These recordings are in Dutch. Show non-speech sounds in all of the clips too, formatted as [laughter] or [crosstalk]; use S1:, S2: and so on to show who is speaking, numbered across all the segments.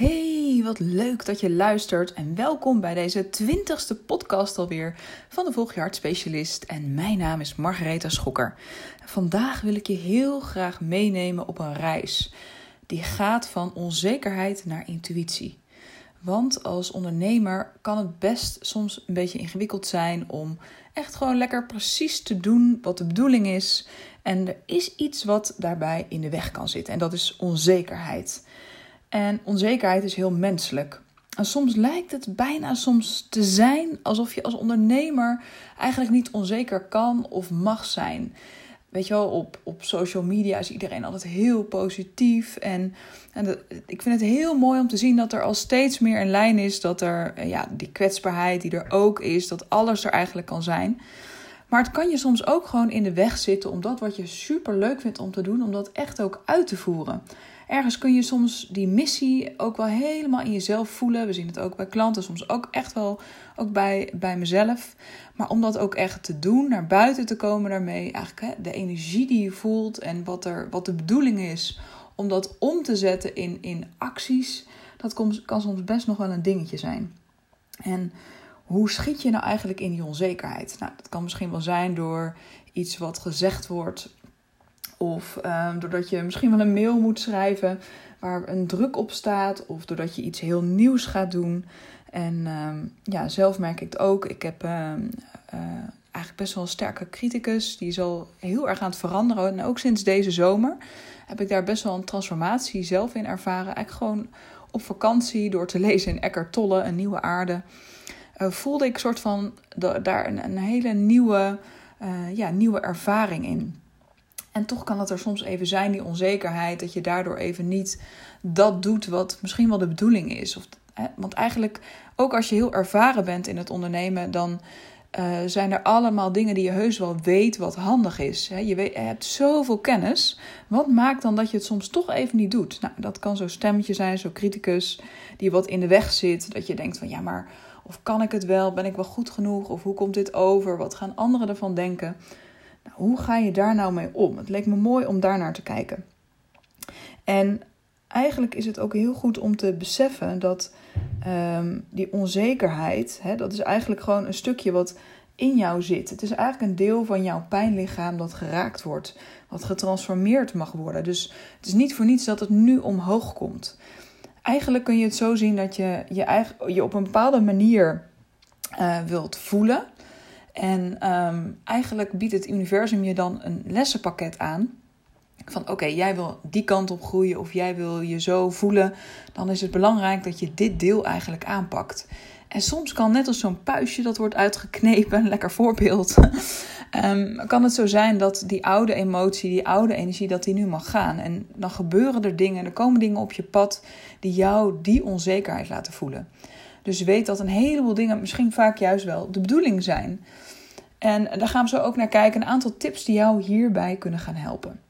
S1: Hey, wat leuk dat je luistert en welkom bij deze twintigste podcast alweer van de Volg je Hart Specialist. En mijn naam is Margaretha Schokker. Vandaag wil ik je heel graag meenemen op een reis die gaat van onzekerheid naar intuïtie. Want als ondernemer kan het best soms een beetje ingewikkeld zijn om echt gewoon lekker precies te doen wat de bedoeling is. En er is iets wat daarbij in de weg kan zitten en dat is onzekerheid. En onzekerheid is heel menselijk. En soms lijkt het bijna soms te zijn alsof je als ondernemer eigenlijk niet onzeker kan of mag zijn. Weet je wel, op, op social media is iedereen altijd heel positief. En, en ik vind het heel mooi om te zien dat er al steeds meer een lijn is. Dat er eh, ja, die kwetsbaarheid die er ook is, dat alles er eigenlijk kan zijn. Maar het kan je soms ook gewoon in de weg zitten om dat wat je super leuk vindt om te doen, om dat echt ook uit te voeren ergens kun je soms die missie ook wel helemaal in jezelf voelen. We zien het ook bij klanten, soms ook echt wel ook bij, bij mezelf. Maar om dat ook echt te doen, naar buiten te komen daarmee, eigenlijk hè, de energie die je voelt en wat, er, wat de bedoeling is om dat om te zetten in, in acties, dat kan, soms best nog wel een dingetje zijn. En hoe schiet je nou eigenlijk in die onzekerheid? Nou, dat kan misschien wel zijn door iets wat gezegd wordt of um, doordat je misschien wel een mail moet schrijven waar een druk op staat. Of doordat je iets heel nieuws gaat doen. En um, ja, zelf merk ik het ook. Ik heb uh, eigenlijk best wel een sterke criticus. Die is al heel erg aan het veranderen. En ook sinds deze zomer heb ik daar best wel een transformatie zelf in ervaren. Eigenlijk gewoon op vakantie door te [laughs] lezen in Eckhart Tolle, Een Nieuwe Aarde. Uh, voelde ik soort van daar een, een hele nieuwe, uh, ja, nieuwe ervaring in. En toch kan het er soms even zijn, die onzekerheid, dat je daardoor even niet dat doet wat misschien wel de bedoeling is. Of, hè, want eigenlijk, ook als je heel ervaren bent in het ondernemen, dan uh, zijn er allemaal dingen die je heus wel weet wat handig is. Hè. Je, weet, je hebt zoveel kennis. Wat maakt dan dat je het soms toch even niet doet? Nou, dat kan zo'n stemmetje zijn, zo'n criticus, die wat in de weg zit. Dat je denkt van ja, maar of kan ik het wel? Ben ik wel goed genoeg? Of hoe komt dit over? Wat gaan anderen ervan denken? Nou, hoe ga je daar nou mee om? Het leek me mooi om daar naar te kijken. En eigenlijk is het ook heel goed om te beseffen dat um, die onzekerheid, hè, dat is eigenlijk gewoon een stukje wat in jou zit. Het is eigenlijk een deel van jouw pijnlichaam dat geraakt wordt, wat getransformeerd mag worden. Dus het is niet voor niets dat het nu omhoog komt. Eigenlijk kun je het zo zien dat je je, eigen, je op een bepaalde manier uh, wilt voelen. En um, eigenlijk biedt het universum je dan een lessenpakket aan. Van oké, jij wil die kant op groeien of jij wil je zo voelen. Dan is het belangrijk dat je dit deel eigenlijk aanpakt. En soms kan net als zo'n puistje dat wordt uitgeknepen, een lekker voorbeeld. um, [laughs] kan het zo zijn dat die oude emotie, die oude energie, dat die nu mag gaan. En dan gebeuren er dingen, er komen dingen op je pad die jou die onzekerheid laten voelen. Dus weet dat een heleboel dingen misschien vaak juist wel de bedoeling zijn. En daar gaan we zo ook naar kijken. Een aantal tips die jou hierbij kunnen gaan helpen.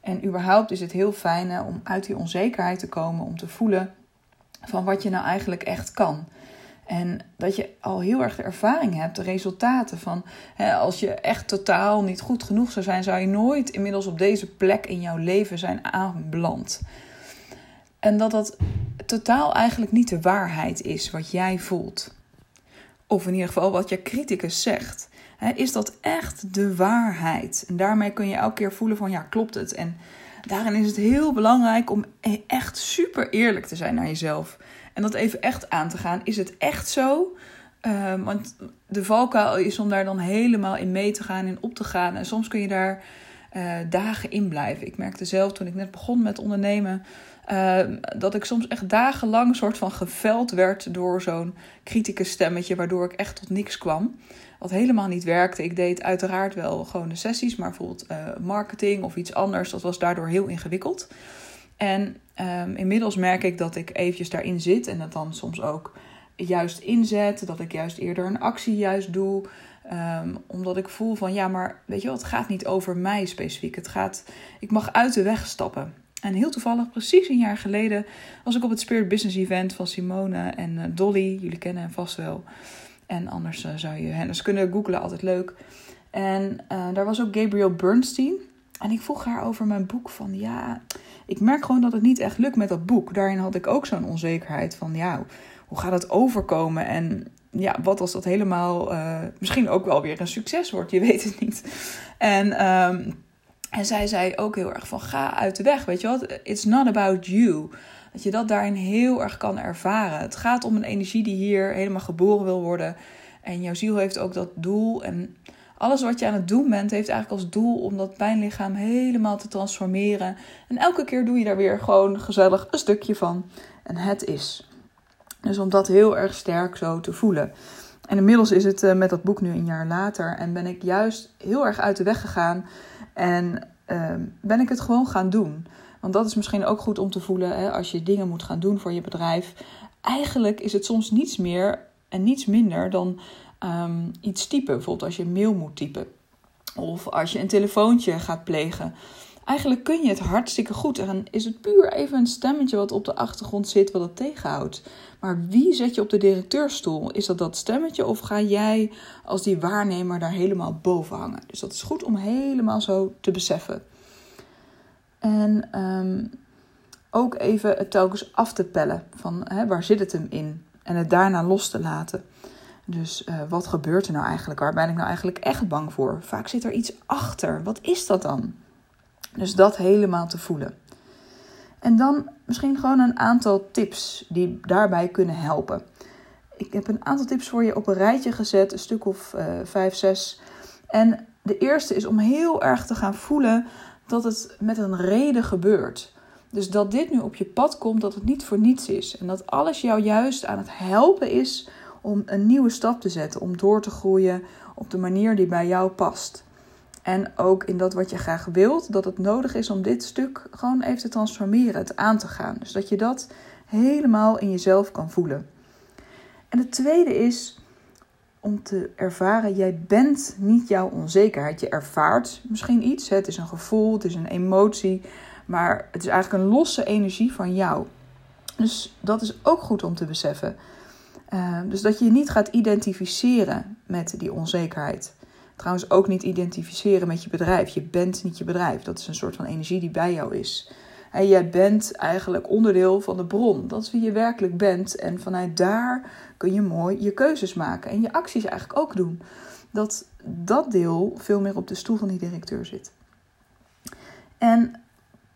S1: En überhaupt is het heel fijn om uit die onzekerheid te komen, om te voelen van wat je nou eigenlijk echt kan. En dat je al heel erg de ervaring hebt, de resultaten van hè, als je echt totaal niet goed genoeg zou zijn, zou je nooit inmiddels op deze plek in jouw leven zijn aanbeland. En dat dat totaal eigenlijk niet de waarheid is wat jij voelt. Of in ieder geval wat je criticus zegt. is dat echt de waarheid? En daarmee kun je elke keer voelen van ja, klopt het? En daarin is het heel belangrijk om e- echt super eerlijk te zijn naar jezelf. En dat even echt aan te gaan. Is het echt zo? Uh, want de valkuil is om daar dan helemaal in mee te gaan en op te gaan. En soms kun je daar uh, dagen in blijven. Ik merkte zelf toen ik net begon met ondernemen uh, dat ik soms echt dagenlang soort van geveld werd door zo'n criticus stemmetje, waardoor ik echt tot niks kwam. Wat helemaal niet werkte. Ik deed uiteraard wel gewoon de sessies, maar bijvoorbeeld uh, marketing of iets anders, dat was daardoor heel ingewikkeld. En um, inmiddels merk ik dat ik eventjes daarin zit en dat dan soms ook juist inzet, dat ik juist eerder een actie juist doe. Um, omdat ik voel van ja, maar weet je wel, het gaat niet over mij specifiek. Het gaat, ik mag uit de weg stappen. En heel toevallig, precies een jaar geleden, was ik op het Spirit Business Event van Simone en uh, Dolly. Jullie kennen hem vast wel. En anders uh, zou je hen eens kunnen googlen, altijd leuk. En uh, daar was ook Gabriel Bernstein. En ik vroeg haar over mijn boek van ja, ik merk gewoon dat het niet echt lukt met dat boek. Daarin had ik ook zo'n onzekerheid van, ja, hoe gaat het overkomen? En ja, wat als dat helemaal misschien ook wel weer een succes wordt? Je weet het niet. En, um, en zij zei ook heel erg van, ga uit de weg, weet je wat? It's not about you. Dat je dat daarin heel erg kan ervaren. Het gaat om een energie die hier helemaal geboren wil worden. En jouw ziel heeft ook dat doel. En alles wat je aan het doen bent, heeft eigenlijk als doel om dat pijnlichaam helemaal te transformeren. En elke keer doe je daar weer gewoon gezellig een stukje van. En het is. Dus om dat heel erg sterk zo te voelen. En inmiddels is het eh, met dat boek nu een jaar later. En ben ik juist heel erg uit de weg gegaan. En ehm, ben ik het gewoon gaan doen. Want dat is misschien ook goed om te voelen hè, als je dingen moet gaan doen voor je bedrijf. Eigenlijk is het soms niets meer en niets minder dan ehm, iets typen. Bijvoorbeeld als je een mail moet typen. Of als je een telefoontje gaat plegen. Eigenlijk kun je het hartstikke goed. En is het puur even een stemmetje wat op de achtergrond zit, wat het tegenhoudt. Maar wie zet je op de directeurstoel? Is dat dat stemmetje of ga jij als die waarnemer daar helemaal boven hangen? Dus dat is goed om helemaal zo te beseffen. En ehm, ook even het telkens af te pellen van hè, waar zit het hem in? En het daarna los te laten. Dus uh, wat gebeurt er nou eigenlijk? Waar ben ik nou eigenlijk echt bang voor? Vaak zit er iets achter. Wat is dat dan? Dus dat helemaal te voelen. En dan misschien gewoon een aantal tips die daarbij kunnen helpen. Ik heb een aantal tips voor je op een rijtje gezet, een stuk of uh, vijf, zes. En de eerste is om heel erg te gaan voelen dat het met een reden gebeurt. Dus dat dit nu op je pad komt, dat het niet voor niets is. En dat alles jou juist aan het helpen is om een nieuwe stap te zetten, om door te groeien op de manier die bij jou past. En ook in dat wat je graag wilt, dat het nodig is om dit stuk gewoon even te transformeren, het aan te gaan. Dus dat je dat helemaal in jezelf kan voelen. En het tweede is om te ervaren, jij bent niet jouw onzekerheid. Je ervaart misschien iets, het is een gevoel, het is een emotie, maar het is eigenlijk een losse energie van jou. Dus dat is ook goed om te beseffen. Uh, dus dat je je niet gaat identificeren met die onzekerheid. Trouwens ook niet identificeren met je bedrijf. Je bent niet je bedrijf. Dat is een soort van energie die bij jou is. En jij bent eigenlijk onderdeel van de bron. Dat is wie je werkelijk bent. En vanuit daar kun je mooi je keuzes maken. En je acties eigenlijk ook doen. Dat dat deel veel meer op de stoel van die directeur zit. En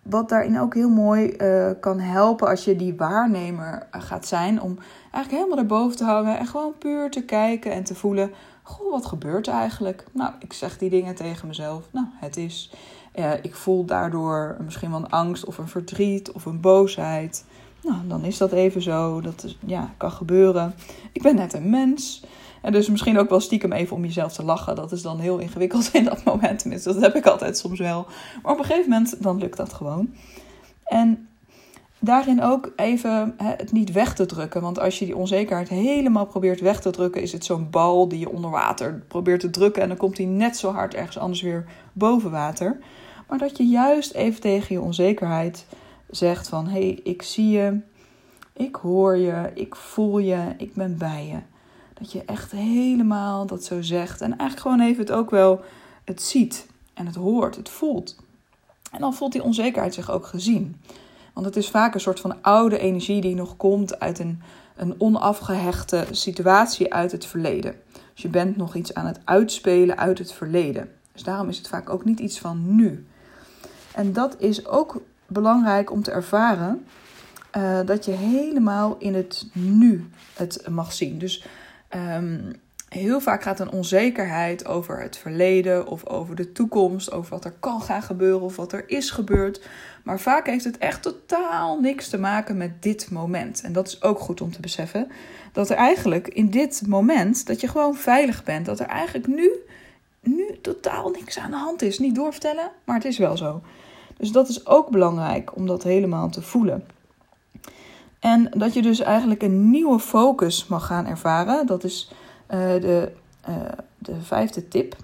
S1: wat daarin ook heel mooi uh, kan helpen als je die waarnemer gaat zijn. Om eigenlijk helemaal erboven te hangen. En gewoon puur te kijken en te voelen. Goh, wat gebeurt er eigenlijk? Nou, ik zeg die dingen tegen mezelf. Nou, het is. Uh, ik voel daardoor misschien wel een angst of een verdriet of een boosheid. Nou, dan is dat even zo. Dat is, ja, kan gebeuren. Ik ben net een mens. En dus misschien ook wel stiekem even om jezelf te lachen. Dat is dan heel ingewikkeld [laughs] in dat moment. Tenminste, dat heb ik altijd soms wel. Maar op een gegeven moment, dan lukt dat gewoon. En daarin ook even het niet weg te drukken. Want als je die onzekerheid helemaal probeert weg te drukken, is het zo'n bal die je onder water probeert te drukken. En dan komt hij net zo hard ergens anders weer boven water. Maar dat je juist even tegen je onzekerheid zegt van hé, hey, ik zie je, ik hoor je, ik voel je, ik ben bij je. Dat je echt helemaal dat zo zegt. En eigenlijk gewoon even het ook wel het ziet en het hoort, het voelt. En dan voelt die onzekerheid zich ook gezien. Want het is vaak een soort van oude energie die nog komt uit een, een onafgehechte situatie uit het verleden. Dus je bent nog iets aan het uitspelen uit het verleden. Dus daarom is het vaak ook niet iets van nu. En dat is ook belangrijk om te ervaren. Uh, dat je helemaal in het nu het mag zien. Dus um, heel vaak gaat een onzekerheid over het verleden of over de toekomst, over wat er kan gaan gebeuren of wat er is gebeurd. Maar vaak heeft het echt totaal niks te maken met dit moment. En dat is ook goed om te beseffen. Dat er eigenlijk in dit moment, dat je gewoon veilig bent. Dat er eigenlijk nu, nu totaal niks aan de hand is. Niet doorvertellen, maar het is wel zo. Dus dat is ook belangrijk om dat helemaal te voelen. En dat je dus eigenlijk een nieuwe focus mag gaan ervaren. Dat is uh, de, uh, de vijfde tip.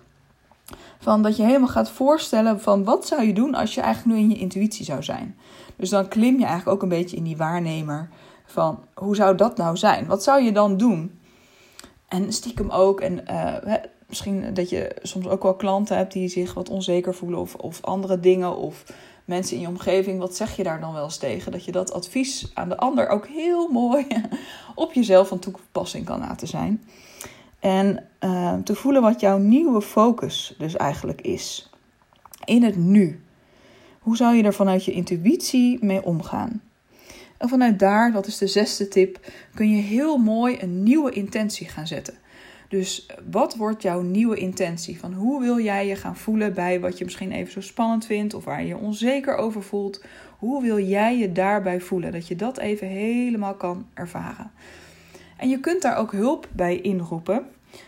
S1: Van dat je helemaal gaat voorstellen van wat zou je doen als je eigenlijk nu in je intuïtie zou zijn. Dus dan klim je eigenlijk ook een beetje in die waarnemer van hoe zou dat nou zijn? Wat zou je dan doen? En stiekem ook, en uh, misschien dat je soms ook wel klanten hebt die zich wat onzeker voelen of, of andere dingen. Of mensen in je omgeving, wat zeg je daar dan wel eens tegen? Dat je dat advies aan de ander ook heel [laughs] mooi op jezelf van toepassing kan laten zijn. En uh, te voelen wat jouw nieuwe focus dus eigenlijk is. In het nu. Hoe zou je er vanuit je intuïtie mee omgaan? En vanuit daar, dat is de zesde tip, kun je heel mooi een nieuwe intentie gaan zetten. Dus wat wordt jouw nieuwe intentie? Van hoe wil jij je gaan voelen bij wat je misschien even zo spannend vindt of waar je je onzeker over voelt? Hoe wil jij je daarbij voelen? Dat je dat even helemaal kan ervaren. En je kunt daar ook hulp bij inroepen.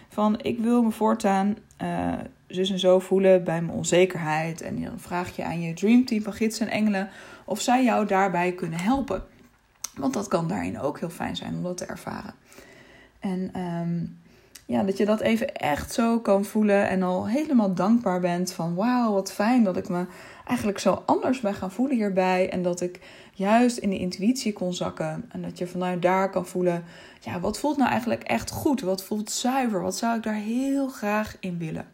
S1: Van ik wil me voortaan uh, zus en zo voelen bij mijn onzekerheid. En dan vraag je aan je dreamteam van gids en engelen of zij jou daarbij kunnen helpen. Want dat kan daarin ook heel fijn zijn om dat te ervaren. En ehm, ja, dat je dat even echt zo kan voelen en al helemaal dankbaar bent van wauw, wat fijn dat ik me eigenlijk zo anders ben gaan voelen hierbij. En dat ik juist in de intuïtie kon zakken. En dat je vanuit daar kan voelen, ja, wat voelt nou eigenlijk echt goed? Wat voelt zuiver? Wat zou ik daar heel graag in willen?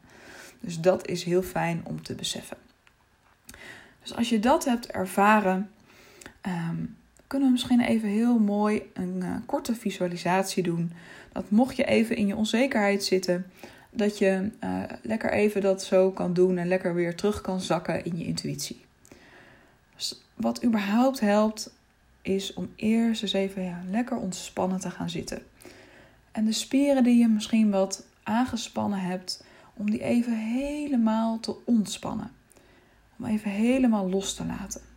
S1: Dus dat is heel fijn om te beseffen. Dus als je dat hebt ervaren, ehm, kunnen we misschien even heel mooi een uh, korte visualisatie doen. Dat mocht je even in je onzekerheid zitten, dat je uh, lekker even dat zo kan doen en lekker weer terug kan zakken in je intuïtie. Wat überhaupt helpt, is om eerst eens even lekker ontspannen te gaan zitten. En de spieren die je misschien wat aangespannen hebt, om die even helemaal te ontspannen. Om even helemaal los te laten.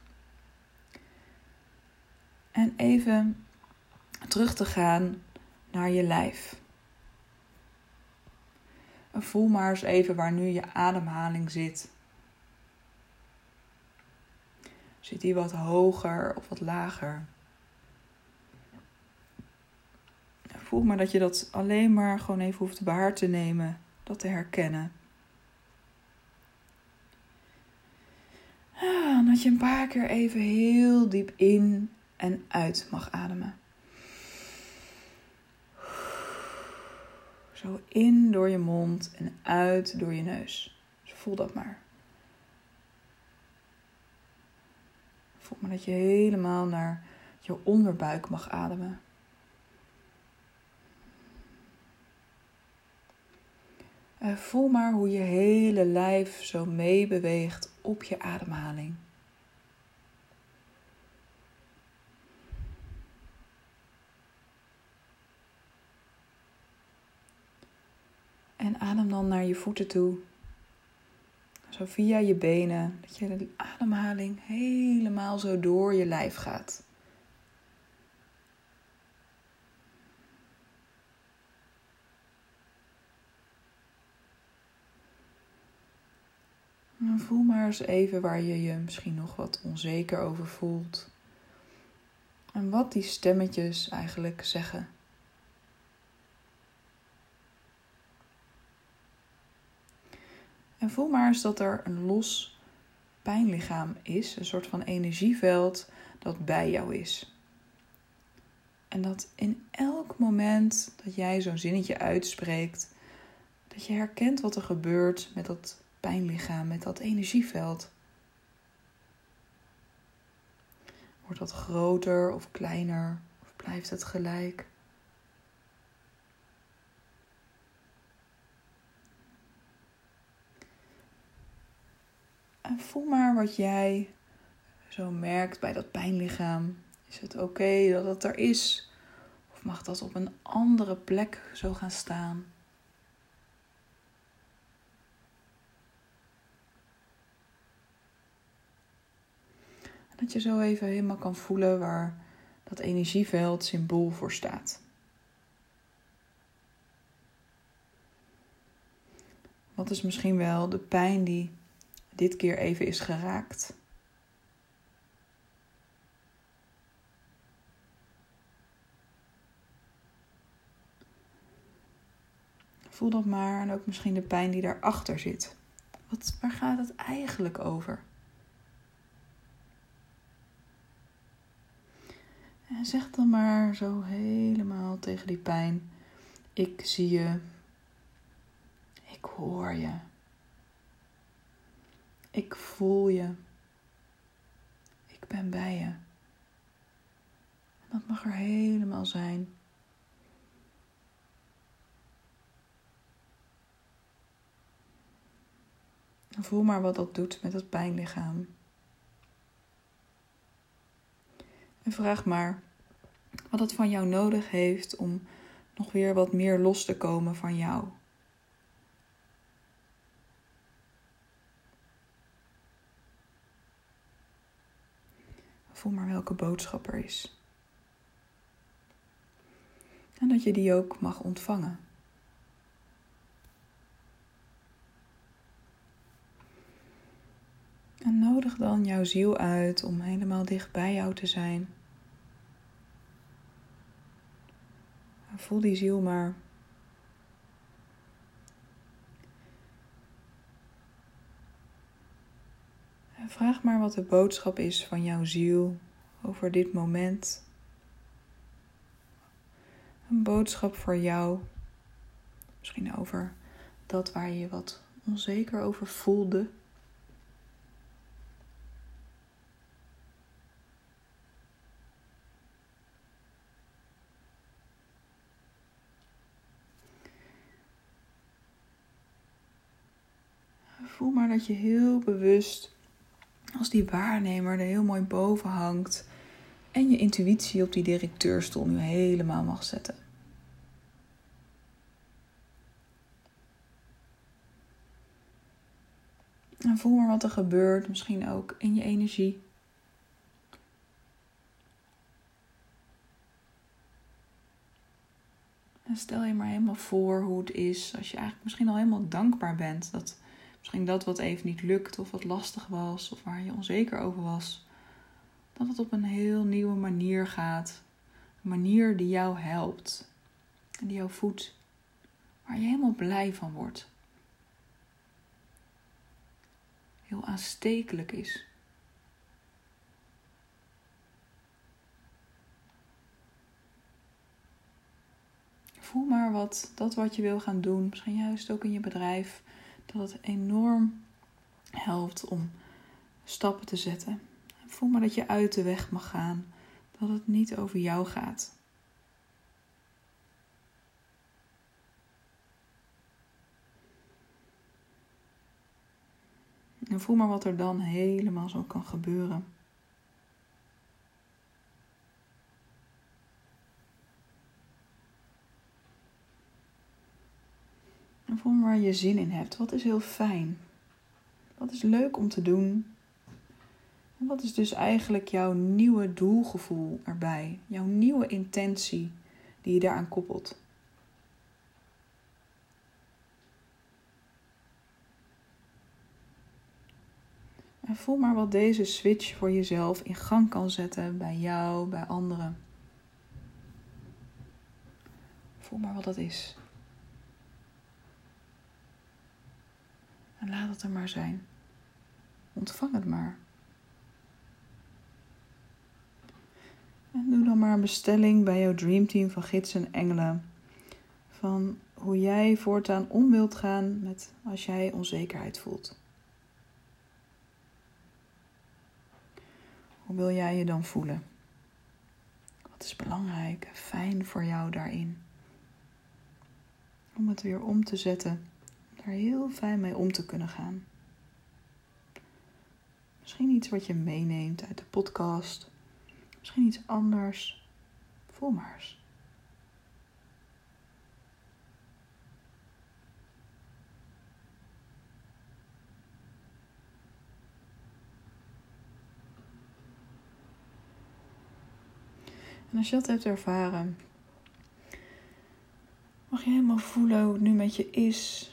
S1: En even terug te gaan naar je lijf. Voel maar eens even waar nu je ademhaling zit. Zit die wat hoger of wat lager? Voel maar dat je dat alleen maar gewoon even hoeft behaar te nemen, dat te herkennen. Ah, dat je een paar keer even heel diep in en uit mag ademen. Zo in door je mond en uit door je neus. Dus voel dat maar. Voel maar dat je helemaal naar je onderbuik mag ademen. En voel maar hoe je hele lijf zo meebeweegt op je ademhaling. En adem dan naar je voeten toe. Zo via je benen. Dat je de ademhaling helemaal zo door je lijf gaat. En voel maar eens even waar je je misschien nog wat onzeker over voelt. En wat die stemmetjes eigenlijk zeggen. En voel maar eens dat er een los pijnlichaam is, een soort van energieveld dat bij jou is. En dat in elk moment dat jij zo'n zinnetje uitspreekt, dat je herkent wat er gebeurt met dat pijnlichaam, met dat energieveld. Wordt dat groter of kleiner of blijft het gelijk? En voel maar wat jij zo merkt bij dat pijnlichaam. Is het oké dat het er is? Of mag dat op een andere plek zo gaan staan? Dat je zo even helemaal kan voelen waar dat energieveld symbool voor staat. Wat is misschien wel de pijn die dit keer even is geraakt. Voel dat maar en ook misschien de pijn die daarachter zit. Wat, waar gaat het eigenlijk over? En zeg dan maar zo helemaal tegen die pijn: Ik zie je. Ik hoor je. Ik voel je. Ik ben bij je. Dat mag er helemaal zijn. Voel maar wat dat doet met het pijnlichaam. En vraag maar wat het van jou nodig heeft om nog weer wat meer los te komen van jou. Voel maar welke boodschap er is. En dat je die ook mag ontvangen. En nodig dan jouw ziel uit om helemaal dicht bij jou te zijn. Voel die ziel maar. En vraag maar wat de boodschap is van jouw ziel over dit moment. Een boodschap voor jou. Misschien over dat waar je je wat onzeker over voelde. Voel maar dat je heel bewust als die waarnemer er heel mooi boven hangt en je intuïtie op die directeurstoel nu helemaal mag zetten. En voel maar wat er gebeurt, misschien ook in je energie. En stel je maar helemaal voor hoe het is als je eigenlijk misschien al helemaal dankbaar bent dat misschien dat wat even niet lukt of wat lastig was of waar je onzeker over was, dat het op een heel nieuwe manier gaat. Een manier die jou helpt en die jou voedt, waar je helemaal blij van wordt. Heel aanstekelijk is. Voel maar wat dat wat je wil gaan doen, misschien juist ook in je bedrijf, dat het enorm helpt om stappen te zetten. Voel maar dat je uit de weg mag gaan, dat het niet over jou gaat. En voel maar wat er dan helemaal zo kan gebeuren. En voel maar je zin in hebt. Wat is heel fijn? Wat is leuk om te doen? En wat is dus eigenlijk jouw nieuwe doelgevoel erbij? Jouw nieuwe intentie die je daaraan koppelt? En voel maar wat deze switch voor jezelf in gang kan zetten bij jou, bij anderen. Voel maar wat dat is. Laat het er maar zijn. Ontvang het maar. En doe dan maar een bestelling bij jouw dreamteam van gidsen en engelen. Van hoe jij voortaan om wilt gaan met als jij onzekerheid voelt. Hoe wil jij je dan voelen? Wat is belangrijk en fijn voor jou daarin? Om het weer om te zetten, heel fijn mee om te kunnen gaan. Misschien iets wat je meeneemt uit de podcast. Misschien iets anders. Voel maar eens. En als je dat hebt ervaren, mag je helemaal voelen hoe het nu met je is.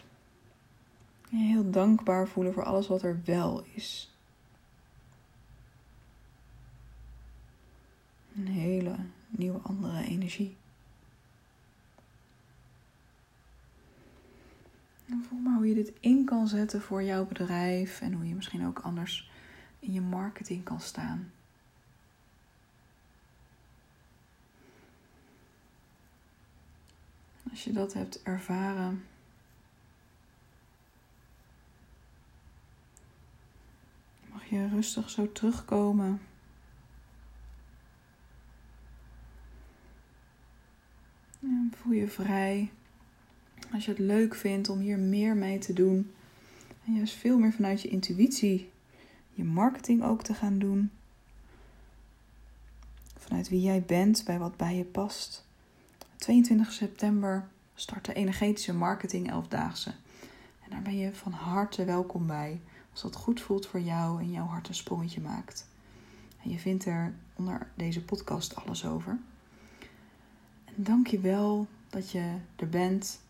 S1: Heel dankbaar voelen voor alles wat er wel is. Een hele nieuwe andere energie. En voel maar hoe je dit in kan zetten voor jouw bedrijf en hoe je misschien ook anders in je marketing kan staan. Als je dat hebt ervaren, mag je rustig zo terugkomen. Voel je vrij als je het leuk vindt om hier meer mee te doen. En juist veel meer vanuit je intuïtie je marketing ook te gaan doen. Vanuit wie jij bent, bij wat bij je past. 22 september start de energetische marketing elfdaagse. En daar ben je van harte welkom bij. Als dat goed voelt voor jou en jouw hart een sprongetje maakt. En je vindt er onder deze podcast alles over. En dank je wel dat je er bent.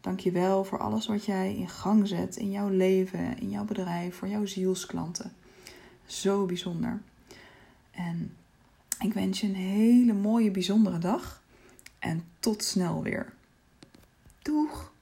S1: Dank je wel voor alles wat jij in gang zet in jouw leven, in jouw bedrijf, voor jouw zielsklanten. Zo bijzonder. En ik wens je een hele mooie, bijzondere dag. En tot snel weer. Doeg!